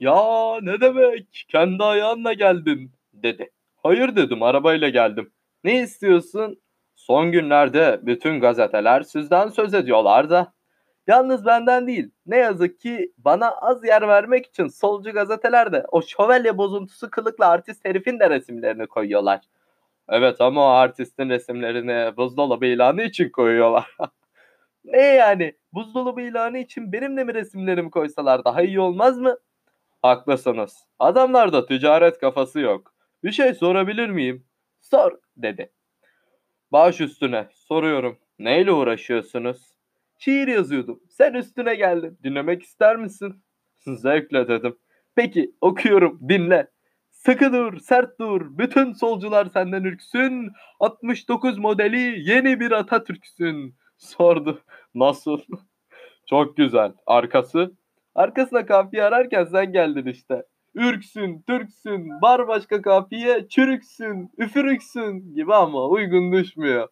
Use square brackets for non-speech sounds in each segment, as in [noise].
Ya ne demek? Kendi ayağınla geldin dedi. Hayır dedim arabayla geldim. Ne istiyorsun? Son günlerde bütün gazeteler sizden söz ediyorlar da. Yalnız benden değil. Ne yazık ki bana az yer vermek için solcu gazetelerde o şövalye bozuntusu kılıklı artist herifin de resimlerini koyuyorlar. Evet ama o artistin resimlerini buzdolabı ilanı için koyuyorlar. [laughs] ne yani? Buzdolabı ilanı için benim de mi resimlerimi koysalar daha iyi olmaz mı? Haklısınız. Adamlarda ticaret kafası yok. Bir şey sorabilir miyim? Sor dedi. Baş üstüne soruyorum. Neyle uğraşıyorsunuz? Şiir yazıyordum. Sen üstüne geldin. Dinlemek ister misin? Zevkle dedim. Peki okuyorum dinle. Sıkı dur, sert dur. Bütün solcular senden ürksün. 69 modeli yeni bir Atatürk'sün. Sordu. Nasıl? Çok güzel. Arkası? Arkasına kafiye ararken sen geldin işte. Ürksün, Türksün, var başka kafiye, çürüksün, üfürüksün gibi ama uygun düşmüyor.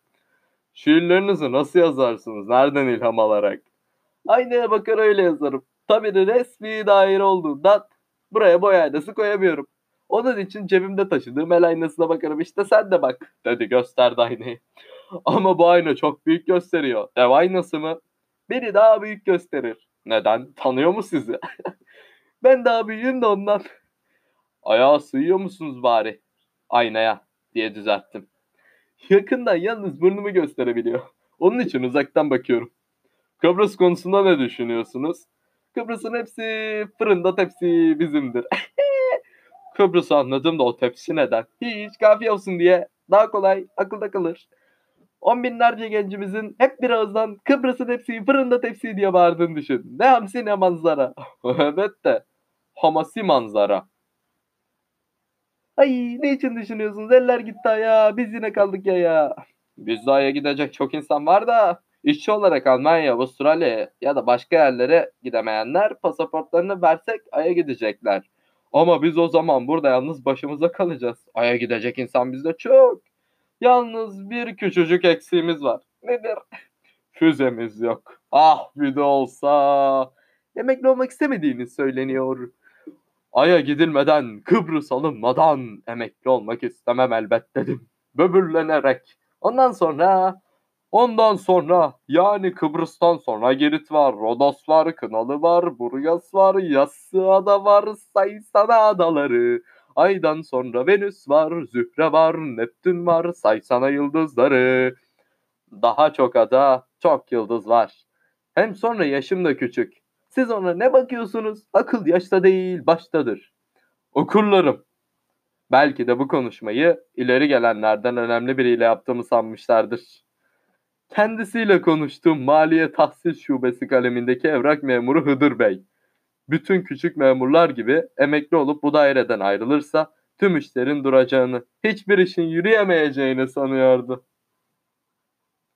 Şiirlerinizi nasıl yazarsınız? Nereden ilham alarak? Aynaya bakar öyle yazarım. Tabii de resmi daire olduğundan buraya boy aynası koyamıyorum. Onun için cebimde taşıdığım el aynasına bakarım işte sen de bak dedi gösterdi aynayı. Ama bu ayna çok büyük gösteriyor. Dev aynası mı? Beni daha büyük gösterir. Neden? Tanıyor mu sizi? [laughs] ben daha büyüğüm de ondan. Ayağa sığıyor musunuz bari? Aynaya diye düzelttim. Yakından yalnız burnumu gösterebiliyor. Onun için uzaktan bakıyorum. Kıbrıs konusunda ne düşünüyorsunuz? Kıbrıs'ın hepsi fırında tepsi bizimdir. [laughs] Kıbrıs'ı anladım da o tepsi neden? Hiç kafiye olsun diye daha kolay akılda kalır. On binlerce gencimizin hep bir ağızdan Kıbrıs'ın tepsi fırında tepsi diye bağırdığını düşün. Ne hamsi ne manzara. [laughs] evet de hamasi manzara. Ay ne için düşünüyorsunuz? Eller gitti aya. Biz yine kaldık ya ya. Biz de aya gidecek çok insan var da işçi olarak Almanya, Avustralya ya da başka yerlere gidemeyenler pasaportlarını versek aya gidecekler. Ama biz o zaman burada yalnız başımıza kalacağız. Aya gidecek insan bizde çok. Yalnız bir küçücük eksiğimiz var. Nedir? Füzemiz yok. Ah bir de olsa. Emekli olmak istemediğiniz söyleniyor. Ay'a gidilmeden, Kıbrıs alınmadan emekli olmak istemem elbet dedim. Böbürlenerek. Ondan sonra, ondan sonra yani Kıbrıs'tan sonra Girit var, Rodos var, Kınalı var, Burgas var, Yassıada var, Saysana adaları. Aydan sonra Venüs var, Zühre var, Neptün var, saysana yıldızları. Daha çok ada, çok yıldız var. Hem sonra yaşım da küçük. Siz ona ne bakıyorsunuz? Akıl yaşta değil, baştadır. Okurlarım. Belki de bu konuşmayı ileri gelenlerden önemli biriyle yaptığımı sanmışlardır. Kendisiyle konuştuğum Maliye Tahsis Şubesi kalemindeki evrak memuru Hıdır Bey. Bütün küçük memurlar gibi emekli olup bu daireden ayrılırsa tüm işlerin duracağını, hiçbir işin yürüyemeyeceğini sanıyordu.